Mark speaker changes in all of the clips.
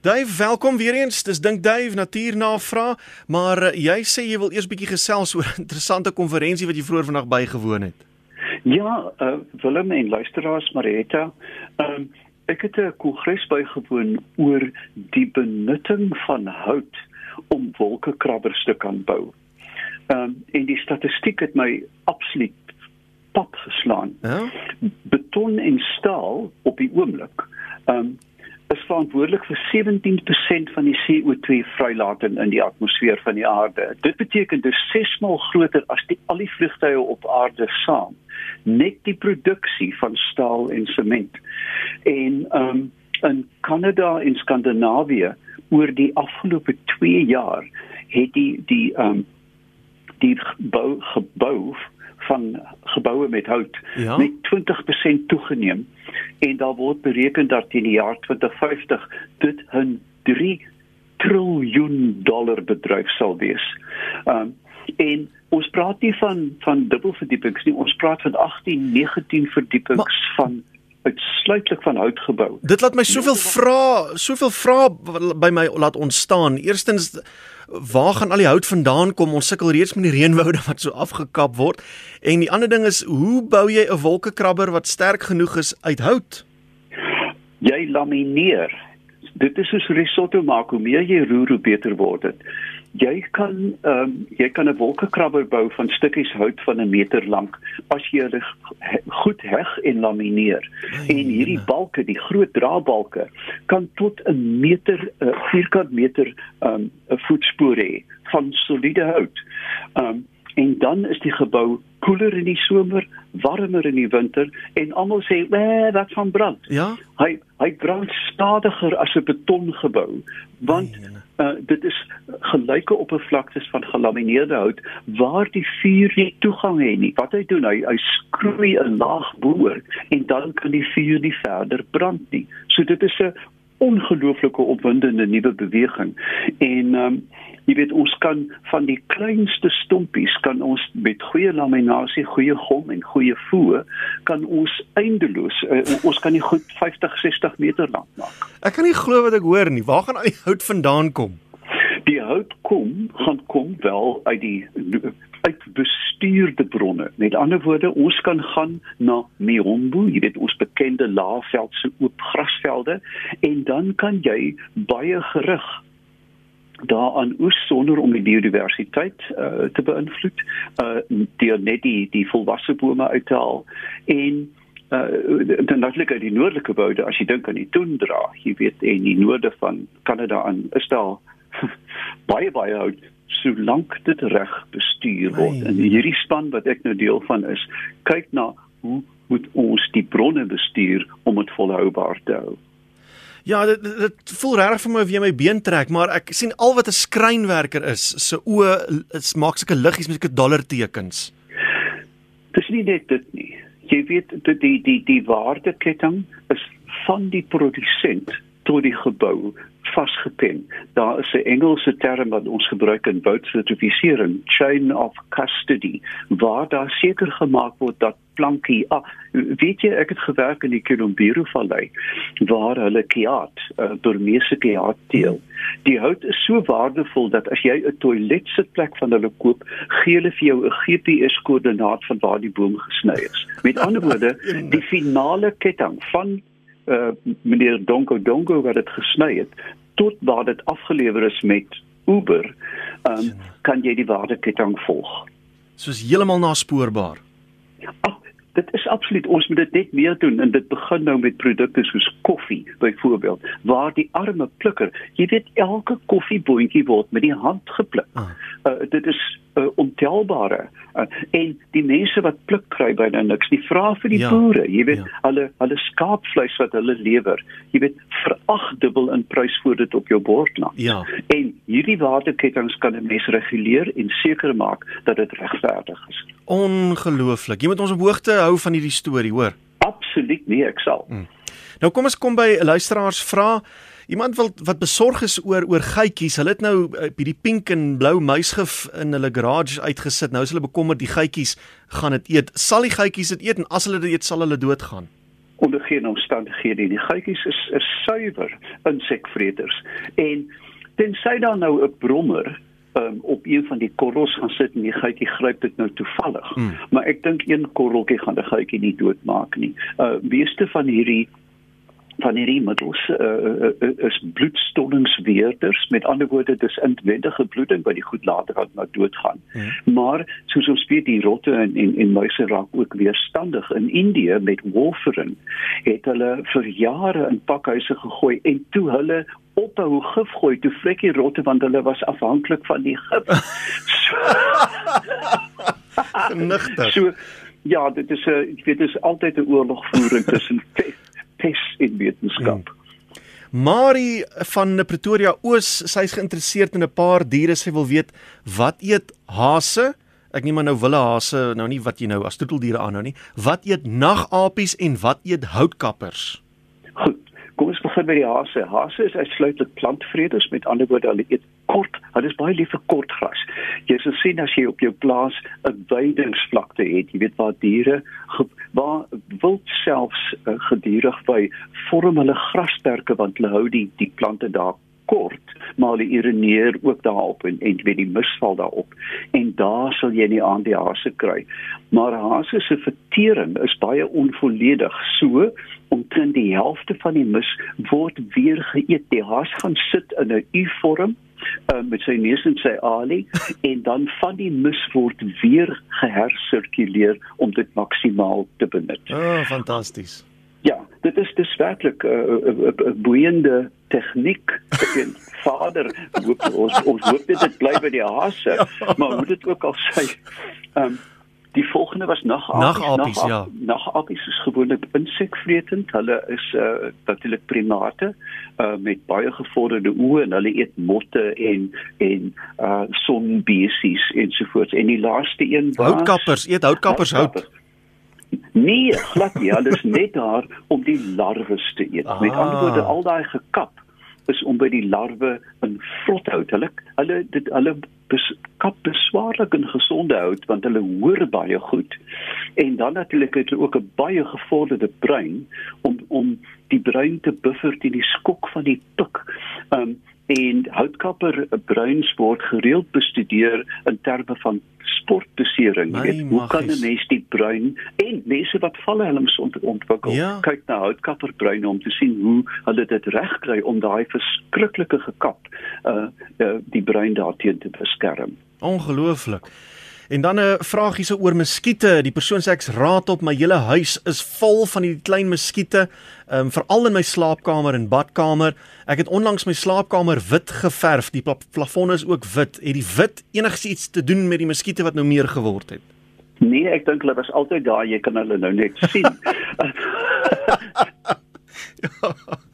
Speaker 1: Dave, welkom weer eens. Dis dink Dave Natuurnavraag, maar uh, jy sê jy wil eers bietjie gesels oor 'n interessante konferensie wat jy vroeër vandag bygewoon het.
Speaker 2: Ja, uh, Willem en luisteraars Marita, um, ek het 'n kongres bygewoon oor die benutting van hout om wolkekrabbers te kan bou. Ehm um, en die statistiek het my absoluut pap geslaan. Ja? Beton en staal op die oomblik ehm um, verantwoordelik vir 17% van die CO2 vrylating in die atmosfeer van die aarde. Dit beteken dis 6 maal groter as die al die vliegtye op aarde saam. Net die produksie van staal en sement. En ehm um, in Kanada en Skandinawië oor die afgelope 2 jaar het die die ehm um, die gebou gebou van geboue met hout ja? met 20% toegeneem en daar word bereken dat in die jaar 2050 dit 'n 3 triljoen dollar bedryf sal wees. Um en ons praat nie van van dubbelverdiepings nie, ons praat van 18, 19 verdiepings maar, van uitsluitlik van hout gebou.
Speaker 1: Dit laat my soveel vrae, soveel vrae by my laat ontstaan. Eerstens waar gaan al die hout vandaan kom? Ons sukkel reeds met die reënwoude wat so afgekap word. En die ander ding is, hoe bou jy 'n wolkekrabber wat sterk genoeg is uit hout?
Speaker 2: Jy lamineer. Dit is soos risotto maak, hoe meer jy roer, hoe beter word dit jy kan ehm um, jy kan 'n wolkekrabber bou van stukkies hout van 'n meter lank as jy hulle goed heg en lamineer. En hierdie balke, die groot draadbalke, kan tot 'n meter uh, vierkant meter ehm um, 'n voetspoor hê van soliede hout. Ehm um, en dan is die gebou koeler in die somer, warmer in die winter en almal sê, "Wee, wat van brand?"
Speaker 1: Ja.
Speaker 2: Hy hy brand stadiger as 'n betongebou, want nee, nee uh, dit is gelyke oppervlaktes van gelamineerde hout waar die vuur nie toegang het nie. Wat hy doen, hy hy skroei 'n laag boor en dan kan die vuur nie verder brand nie. So dit is 'n ongelooflike opwindende nuwe beweging. En ehm um, jy weet ons kan van die kleinste stompies kan ons met goeie laminasie, goeie gom en goeie voë kan ons eindeloos uh, ons kan die goed 50, 60 meter lank maak.
Speaker 1: Ek kan nie glo wat ek hoor nie. Waar gaan al die hout vandaan kom?
Speaker 2: Die hout kom gaan kom wel uit die bestuurde bronne. Met ander woorde, ons kan gaan na Miombo, jy weet ons bekende laafveldse oop grasvelde en dan kan jy baie gerig daaraan oes sonder om die biodiversiteit uh, te beïnvloed, uh deur net die die volwasse bome uit te haal en uh dan natuurlik uit die noordelike boude as jy dink aan die tundra, jy weet en die noorde van Kanada aan is daar baie baie hout solank dit reg bestuur word. En hierdie span wat ek nou deel van is, kyk na hoe moet ons die bronne bestuur om dit volhoubaar te hou.
Speaker 1: Ja, dit dit voel regtig vir my of jy my been trek, maar ek sien al wat 'n skrynwerker is, se oë is maak sulke liggies met sulke dollar tekens.
Speaker 2: Dis nie net dit nie. Jy weet die die, die waardeketting is van die produsent tot die gebou vasgepen. Daar is 'n Engelse term wat ons gebruik in boutsertifisering, chain of custody, waar daar seker gemaak word dat plankie, ah, weet jy ek het gewerk in die Kolombero Vallei waar hulle kiat, uh, Burmese kiat teel. Die hout is so waardevol dat as jy 'n toilet sitplek van hulle koop, gee hulle vir jou 'n GPS koördinaat van waar die boom gesny is. Met ander woorde, die finale ketting van uh, meneer Donko Donko wat dit gesny het tot waar dit afgelewer is met Uber, um, kan jy die waardeketting volg.
Speaker 1: Soos heeltemal naspoorbaar.
Speaker 2: Ag, dit is absoluut ons moet dit net meer doen en dit begin nou met produkte soos koffie byvoorbeeld waar die arme plikker, jy weet elke koffieboontjie word met die hand gepluk. Ah. Uh, dit is uh, ontelbare uh, en die mense wat pluk kry by nou niks nie vra vir die ja, boere jy weet ja. hulle hulle skaapvleis wat hulle lewer jy weet veragdubbel in prys voor dit op jou bord land
Speaker 1: ja.
Speaker 2: en hierdie waardeketings kan 'n mens reguleer en seker maak dat dit regverdig is.
Speaker 1: Ongelooflik. Jy moet ons op hoogte hou van hierdie storie hoor.
Speaker 2: Absoluut nee ek sal. Hmm.
Speaker 1: nou kom ons kom by luisteraars vra Iemand wil wat besorg is oor oor geitjies. Hulle het nou uh, hierdie pink en blou muisgif in hulle garage uitgesit. Nou is hulle bekommerd die geitjies gaan dit eet. Sal die geitjies dit eet en as hulle dit eet, sal hulle doodgaan?
Speaker 2: onder geen omstandighede nie. Die geitjies is is suiwer insekvreters en tensy daar nou 'n brommer um, op een van die korrels gaan sit en die geitjie gryp dit nou toevallig. Mm. Maar ek dink een korreltjie gaan die geitjie nie doodmaak nie. Uh meeste van hierdie van hierdie middels uh, is bloedstollingsweerders met ander woorde dis intwendige bloeding by die goed later gaan na doodgaan. Ja. Maar soos ons weet die rotte en en, en muise raak ook weerstandig in Indië met warfarin het hulle vir jare in pakhuise gegooi en toe hulle ophou gif gooi toe vlekkie rotte want hulle was afhanklik van die gif.
Speaker 1: Nigter.
Speaker 2: So ja, dit is 'n ek weet dit is altyd 'n oorlogvoering tussen pes en wetenskap.
Speaker 1: Hmm. Marie van Pretoria Oos, sy's geïnteresseerd in 'n paar diere. Sy wil weet wat eet hase? Ek neem maar nou wille hase, nou nie wat jy nou as troeteldiere aanhou nie. Wat eet nagapies en wat eet houtkappers?
Speaker 2: Goed. Kom ons begin met die hase. Hase is uitsluitlik plantvreters, met ander woorde hulle eet kort. Hulle is baie lief vir kort gras. Jy sal sien as jy op jou plaas 'n weidingsvlakte het, jy weet waar diere waar wild selfs uh, gedurig by vorm hulle grasperke want hulle hou die die plante daar kort maar hulle urineer ook daarop en en weet die misval daarop en daar sal jy nie aan die hase kry maar hase se vertering is baie onvolledig so omtrent die helfte van die mis word weer geëet die haas gaan sit in 'n U-vorm uh, met sy neus en sy alie en dan van die mis word weer gehersirkuleer om dit maksimaal te benut.
Speaker 1: Oh, fantasties.
Speaker 2: Ja, dit is dis werklik 'n uh, uh, uh, boeiende tegniek. En vader, hoop, ons ons hoop dit bly by die hase, ja. maar hoe dit ook al sê, ehm um, Die volgende was nagapies.
Speaker 1: Nagapies, ja.
Speaker 2: Nagapies is gewoonlik insekvretend. Hulle is uh natuurlik primate uh met baie gevorderde oë en hulle eet motte en en uh sonbesies ensovoorts. En die laaste een
Speaker 1: was Houtkappers, eet houtkappers hout.
Speaker 2: Nee, glad nie. Hulle is net daar om die larwes te eet. Ah. Met ander woorde, al daai gekap is om by die larwe in vrothout. Hulle hulle dit hulle kap beswaarlik en gesonde hout want hulle hoor baie goed. En dan natuurlik het hulle ook 'n baie gevorderde brein om om die brein te buffer teen die skok van die pik. Um en houtkapper bruins word gereeld bestudeer in terme van sportbesering. Jy weet, hoe kan 'n mens die bruin en mense wat valhelms ont ontwikkel, ja. kyk na houtkapperbruine om te sien hoe hulle dit regkry om daai verskriklike gekap uh, uh die bruin daarteen te beskerm.
Speaker 1: Ongelooflik. En dan 'n vraag hierse oor muskiete. Die persoon sê ek's raad op my hele huis is vol van die klein muskiete, um, veral in my slaapkamer en badkamer. Ek het onlangs my slaapkamer wit geverf. Die plafon is ook wit. Het die wit enigiets te doen met die muskiete wat nou meer geword het?
Speaker 2: Nee, ek dink hulle was altyd daar. Jy kan hulle nou net sien. ja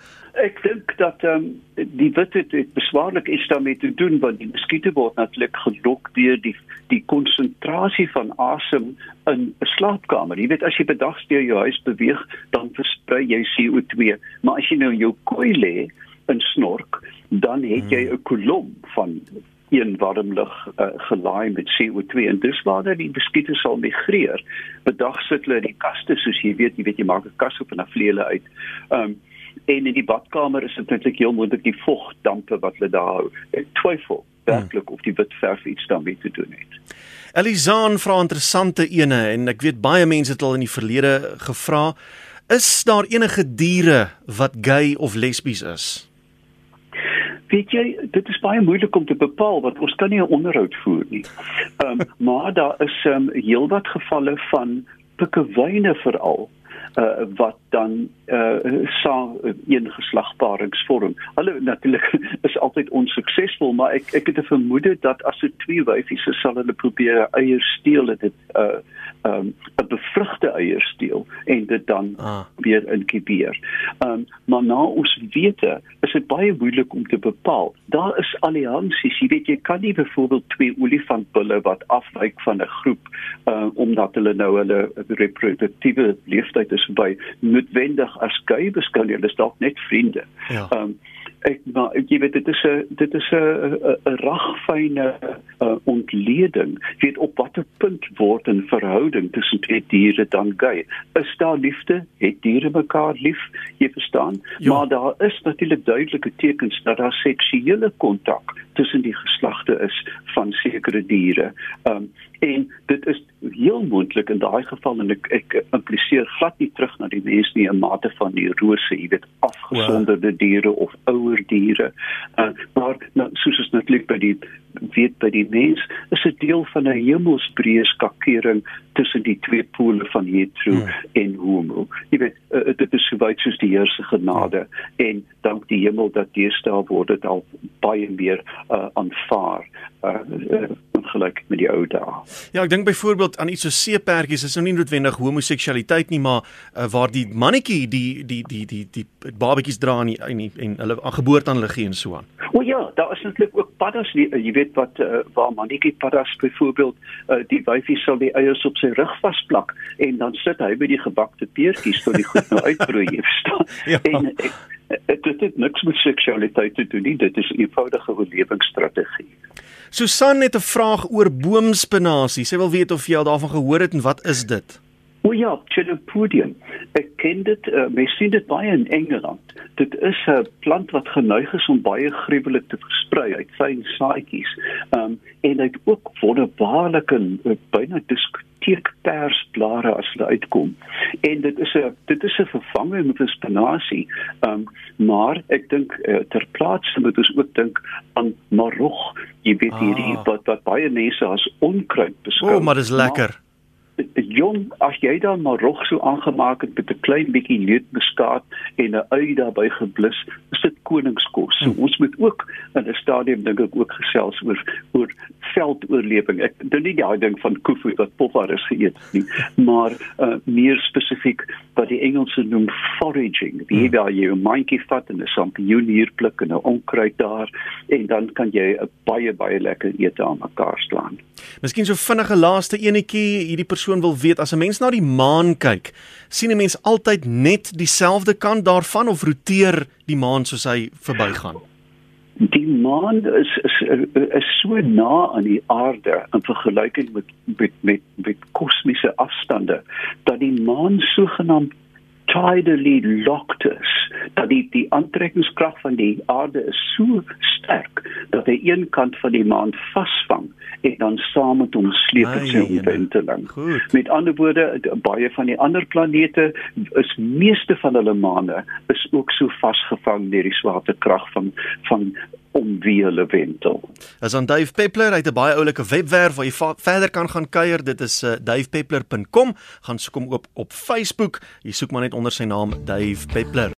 Speaker 2: ek dink dat ehm um, die wit het, het beswaarlik iets daarmee te doen want die muskiete word natuurlik gelok deur die die konsentrasie van asem in 'n slaapkamer. Jy weet as jy bedag deur jou huis beweeg, dan versprei jy CO2, maar as jy nou jou kooi lê in snork, dan het jy 'n kolom van een warm lug uh, gelaai met CO2 en dis waar dat die muskiete sal migreer. Bedag sit hulle in die kaste soos jy weet, jy weet jy maak 'n kas op en dan vlieg hulle uit. Ehm um, en in die badkamer is dit eintlik heel moontlik die vogdampe wat hulle daar hou. Ek twyfel werklik of die wit verf iets daarmee te doen het.
Speaker 1: Elizaan vra interessante ene en ek weet baie mense het al in die verlede gevra, is daar enige diere wat gay of lesbies is?
Speaker 2: Weet jy, dit is baie moeilik om te bepaal want ons kan nie 'n onderhoud voer nie. Ehm um, maar daar is ehm um, heelwat gevalle van pikkewyne veral uh, wat dan uh, saam een geslagparingsvorm. Hulle natuurlik is altyd onsuksesvol, maar ek ek het 'n vermoede dat as dit twee wyfies is, sal hulle probeer eiers steel dit uh um 'n bevrugte eiers steel en dit dan ah. weer inkubeer. Um maar nou ons wete, is dit baie moeilik om te bepaal. Daar is alliansies, jy weet jy kan nie byvoorbeeld twee olifantbulle wat afwyk van 'n groep uh omdat hulle nou hulle reproduktiewe leeftyd is by noodwendig as gay beskou jy, hulle is dalk net vriende. Ja. Um ek maar jy weet dit is 'n dit is 'n 'n ragfyne uh, ontleding. Weet op watter punt word 'n verhouding tussen twee diere dan gay? Is daar liefde? Het diere mekaar lief? Jy verstaan? Jo. maar daar is natuurlik duidelike tekens dat daar seksuele kontak tussen die geslagte is van sekere diere. Um, en dit is heel moontlik in daai geval en ek ek impliseer glad nie terug na die mens nie 'n mate van neurose jy weet afgesonderde diere of ouer diere uh, maar nou, soos is natuurlik by die weet by die mens is 'n deel van 'n hemelsbreë skakering tussen die twee pole van hetero hmm. en homo. Jy weet uh, dit is so wyd soos die Here se genade hmm. en dank die hemel dat deesdae word dit al baie meer uh, aanvaar. Uh, uh, gelyk met die ou dae.
Speaker 1: Ja, ek dink byvoorbeeld aan iets so seepertjies, is nou nie noodwendig homoseksualiteit nie, maar uh, waar die mannetjie die die die die die, die babetjies dra en en, en hulle aan geboorte aan hulle gee en so aan.
Speaker 2: O ja, daar is natuurlik ook paddas, die, jy weet wat uh, waar mannetjie paddas byvoorbeeld uh, die wyfie sal die eiers op sy rug vasplak en dan sit hy by die gebakte peertjies tot die goed nou uitbroei, jy verstaan. ja. En ek, dit het niks met seksualiteit te doen nie, dit is 'n eenvoudige oorlewingsstrategie.
Speaker 1: Susan het 'n vraag oor boomspinasie. Sy wil weet of jy al daarvan gehoor het en wat is dit?
Speaker 2: O ja, Chenopodium. Ek ken dit, uh, mens sien dit baie in Engeland. Dit is 'n plant wat geneig is om baie gruwelik te versprei uit fyn saadjies. Ehm um, en dit ook wonderbaarlike uh, byna diskoteekpersblare as hulle uitkom. En dit is 'n dit is 'n vervanging vir spinasie. Ehm um, maar ek dink uh, ter plaatse moet ons ook dink aan marog. Jy weet hierdie ah. wat wat baie mense as onkruid beskou.
Speaker 1: O, oh, maar dis lekker. Maar,
Speaker 2: jong as jy dan maar rog so aangemaak het met 'n klein bietjie neutmuskaat en 'n ui daarbey geblus, is dit koningskos. So, ons moet ook in 'n stadium dink ek ook gesels oor oor veldoorlewing. Ek dink nie daai ding van koefoet wat popparis geëet nie, maar uh, meer spesifiek wat die Engelse noem foraging. Wie hmm. jy 'n mandjie vat en 'n sampioen hier pluk en 'n onkruid daar en dan kan jy 'n baie baie lekker ete aan mekaar slaan.
Speaker 1: Miskien so vinnige laaste enetjie, hierdie persoon wil weet as 'n mens na die maan kyk, sien 'n mens altyd net dieselfde kant daarvan of roteer die maan soos hy verbygaan?
Speaker 2: Die maan is is is so na aan die aarde in vergelyking met met met, met kosmiese afstande dat die maan sogenaamd tidally locked is dat die die aantrekkingskrag van die aarde is so sterk dat hy een kant van die maan vasvang en dan saam met hom sleep in sy omwenteling. Met ander woorde, baie van die ander planete is meeste van hulle maane is ook so vasgevang deur die swaartekrag van van om wie hulle wentel.
Speaker 1: As aan Dave Peppler uit 'n baie oulike webwerf waar jy verder kan gaan kuier, dit is uh, davepeppler.com, gaan soek hom op op Facebook. Jy soek maar net onder sy naam Dave Peppler.